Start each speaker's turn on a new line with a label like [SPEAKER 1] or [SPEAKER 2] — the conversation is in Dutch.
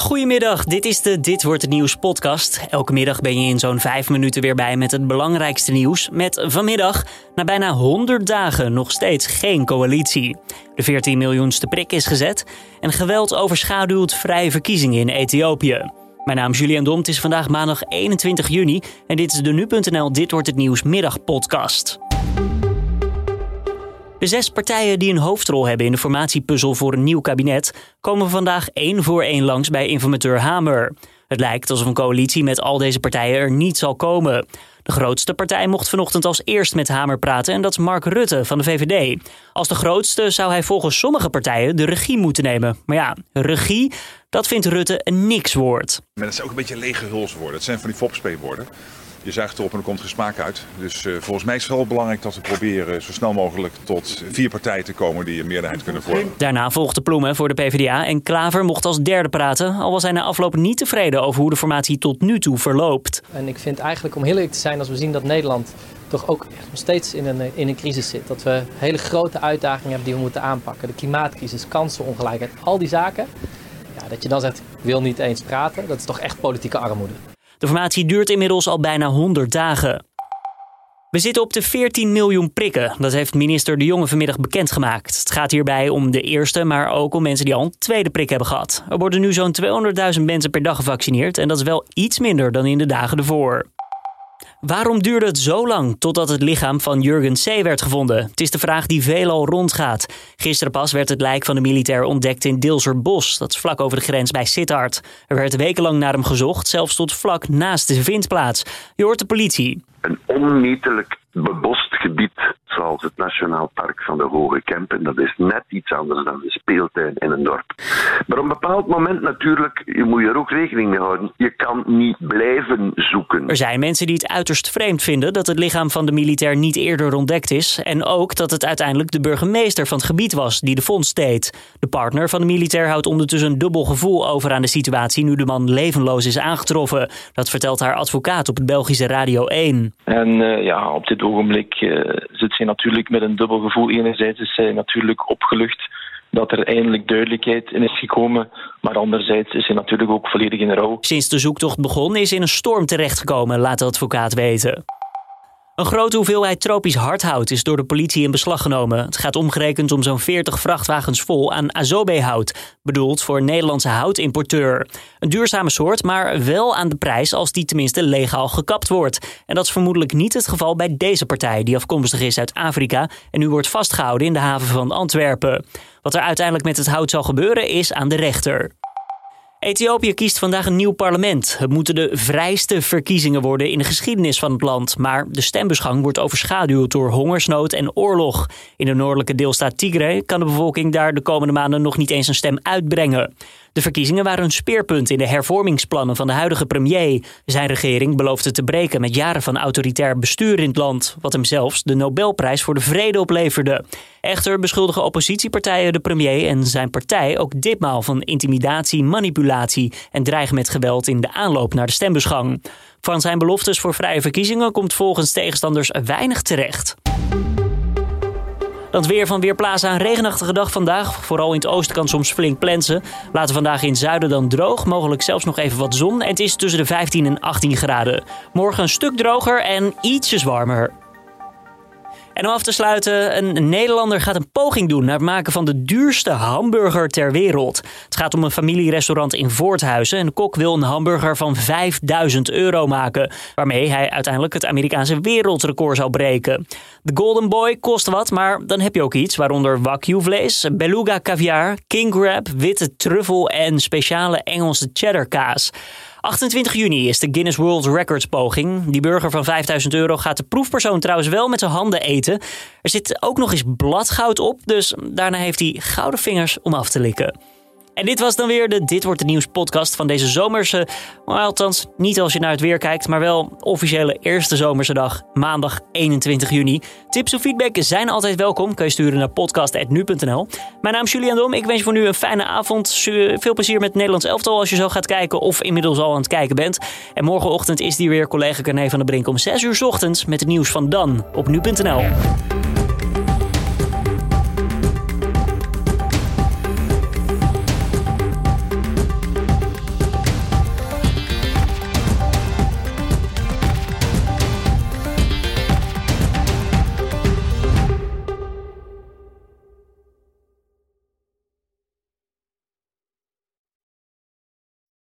[SPEAKER 1] Goedemiddag, dit is de Dit wordt het nieuws podcast. Elke middag ben je in zo'n vijf minuten weer bij met het belangrijkste nieuws. Met vanmiddag, na bijna 100 dagen, nog steeds geen coalitie. De 14 miljoenste prik is gezet en geweld overschaduwt vrije verkiezingen in Ethiopië. Mijn naam is Julian het is vandaag maandag 21 juni en dit is de Nu.nl Dit wordt het nieuws middagpodcast. De zes partijen die een hoofdrol hebben in de formatiepuzzel voor een nieuw kabinet komen vandaag één voor één langs bij informateur Hamer. Het lijkt alsof een coalitie met al deze partijen er niet zal komen. De grootste partij mocht vanochtend als eerst met Hamer praten en dat is Mark Rutte van de VVD. Als de grootste zou hij volgens sommige partijen de regie moeten nemen. Maar ja, regie, dat vindt Rutte een nikswoord.
[SPEAKER 2] Dat zijn ook een beetje lege hulswoorden. Het zijn van die fopspeelwoorden. Je zuigt erop en er komt geen smaak uit. Dus uh, volgens mij is het wel belangrijk dat we proberen zo snel mogelijk tot vier partijen te komen die een meerderheid kunnen vormen.
[SPEAKER 1] Daarna volgde Ploemen voor de PvdA en Klaver mocht als derde praten, al was hij na afloop niet tevreden over hoe de formatie tot nu toe verloopt.
[SPEAKER 3] En ik vind eigenlijk, om heel eerlijk te zijn, als we zien dat Nederland toch ook nog steeds in een, in een crisis zit. Dat we hele grote uitdagingen hebben die we moeten aanpakken. De klimaatcrisis, kansenongelijkheid, al die zaken. Ja, dat je dan zegt, ik wil niet eens praten, dat is toch echt politieke armoede.
[SPEAKER 1] De formatie duurt inmiddels al bijna 100 dagen. We zitten op de 14 miljoen prikken. Dat heeft minister De Jonge vanmiddag bekendgemaakt. Het gaat hierbij om de eerste, maar ook om mensen die al een tweede prik hebben gehad. Er worden nu zo'n 200.000 mensen per dag gevaccineerd en dat is wel iets minder dan in de dagen ervoor. Waarom duurde het zo lang totdat het lichaam van Jurgen C. werd gevonden? Het is de vraag die veelal rondgaat. Gisteren pas werd het lijk van de militair ontdekt in Dilserbos. Dat is vlak over de grens bij Sittard. Er werd wekenlang naar hem gezocht, zelfs tot vlak naast de vindplaats. Je hoort de politie.
[SPEAKER 4] Een onmetelijk bebost gebied zoals het Nationaal Park van de Hoge Kempen. Dat is net iets anders dan de speeltuin in een dorp. Maar op een bepaald moment natuurlijk, je moet je er ook rekening mee houden. Je kan niet blijven zoeken.
[SPEAKER 1] Er zijn mensen die het uiterst vreemd vinden dat het lichaam van de militair niet eerder ontdekt is. En ook dat het uiteindelijk de burgemeester van het gebied was die de vondst deed. De partner van de militair houdt ondertussen een dubbel gevoel over aan de situatie nu de man levenloos is aangetroffen. Dat vertelt haar advocaat op het Belgische Radio 1.
[SPEAKER 5] En uh, ja, op dit ogenblik uh, zit ze natuurlijk met een dubbel gevoel. Enerzijds is zij natuurlijk opgelucht dat er eindelijk duidelijkheid in is gekomen. Maar anderzijds is hij natuurlijk ook volledig in rouw.
[SPEAKER 1] Sinds de zoektocht begon is in een storm terechtgekomen, laat de advocaat weten. Een grote hoeveelheid tropisch hardhout is door de politie in beslag genomen. Het gaat omgerekend om zo'n 40 vrachtwagens vol aan azobehout, bedoeld voor Nederlandse houtimporteur. Een duurzame soort, maar wel aan de prijs als die tenminste legaal gekapt wordt. En dat is vermoedelijk niet het geval bij deze partij, die afkomstig is uit Afrika en nu wordt vastgehouden in de haven van Antwerpen. Wat er uiteindelijk met het hout zal gebeuren is aan de rechter. Ethiopië kiest vandaag een nieuw parlement. Het moeten de vrijste verkiezingen worden in de geschiedenis van het land. Maar de stembusgang wordt overschaduwd door hongersnood en oorlog. In de noordelijke deelstaat Tigray kan de bevolking daar de komende maanden nog niet eens een stem uitbrengen. De verkiezingen waren een speerpunt in de hervormingsplannen van de huidige premier. Zijn regering beloofde te breken met jaren van autoritair bestuur in het land, wat hem zelfs de Nobelprijs voor de Vrede opleverde. Echter beschuldigen oppositiepartijen de premier en zijn partij ook ditmaal van intimidatie, manipulatie en dreigen met geweld in de aanloop naar de stembusgang. Van zijn beloftes voor vrije verkiezingen komt volgens tegenstanders weinig terecht. Dan weer van Weerplaza. Een regenachtige dag vandaag. Vooral in het oosten kan soms flink plensen. Later vandaag in het zuiden dan droog. Mogelijk zelfs nog even wat zon. En het is tussen de 15 en 18 graden. Morgen een stuk droger en ietsjes warmer. En om af te sluiten, een Nederlander gaat een poging doen naar het maken van de duurste hamburger ter wereld. Het gaat om een familierestaurant in Voorthuizen en de kok wil een hamburger van 5000 euro maken, waarmee hij uiteindelijk het Amerikaanse wereldrecord zou breken. De Golden Boy kost wat, maar dan heb je ook iets, waaronder wagyu vlees, beluga caviar, king crab, witte truffel en speciale Engelse cheddar kaas. 28 juni is de Guinness World Records poging. Die burger van 5000 euro gaat de proefpersoon trouwens wel met zijn handen eten. Er zit ook nog eens bladgoud op, dus daarna heeft hij gouden vingers om af te likken. En dit was dan weer de Dit Wordt Het Nieuws podcast van deze zomerse, maar althans niet als je naar het weer kijkt, maar wel officiële eerste zomerse dag, maandag 21 juni. Tips of feedback zijn altijd welkom, kan je sturen naar podcast.nu.nl. Mijn naam is Julian Dom, ik wens je voor nu een fijne avond. Veel plezier met Nederlands elftal als je zo gaat kijken of inmiddels al aan het kijken bent. En morgenochtend is die weer collega Carne van der Brink om 6 uur ochtends met het nieuws van Dan op nu.nl.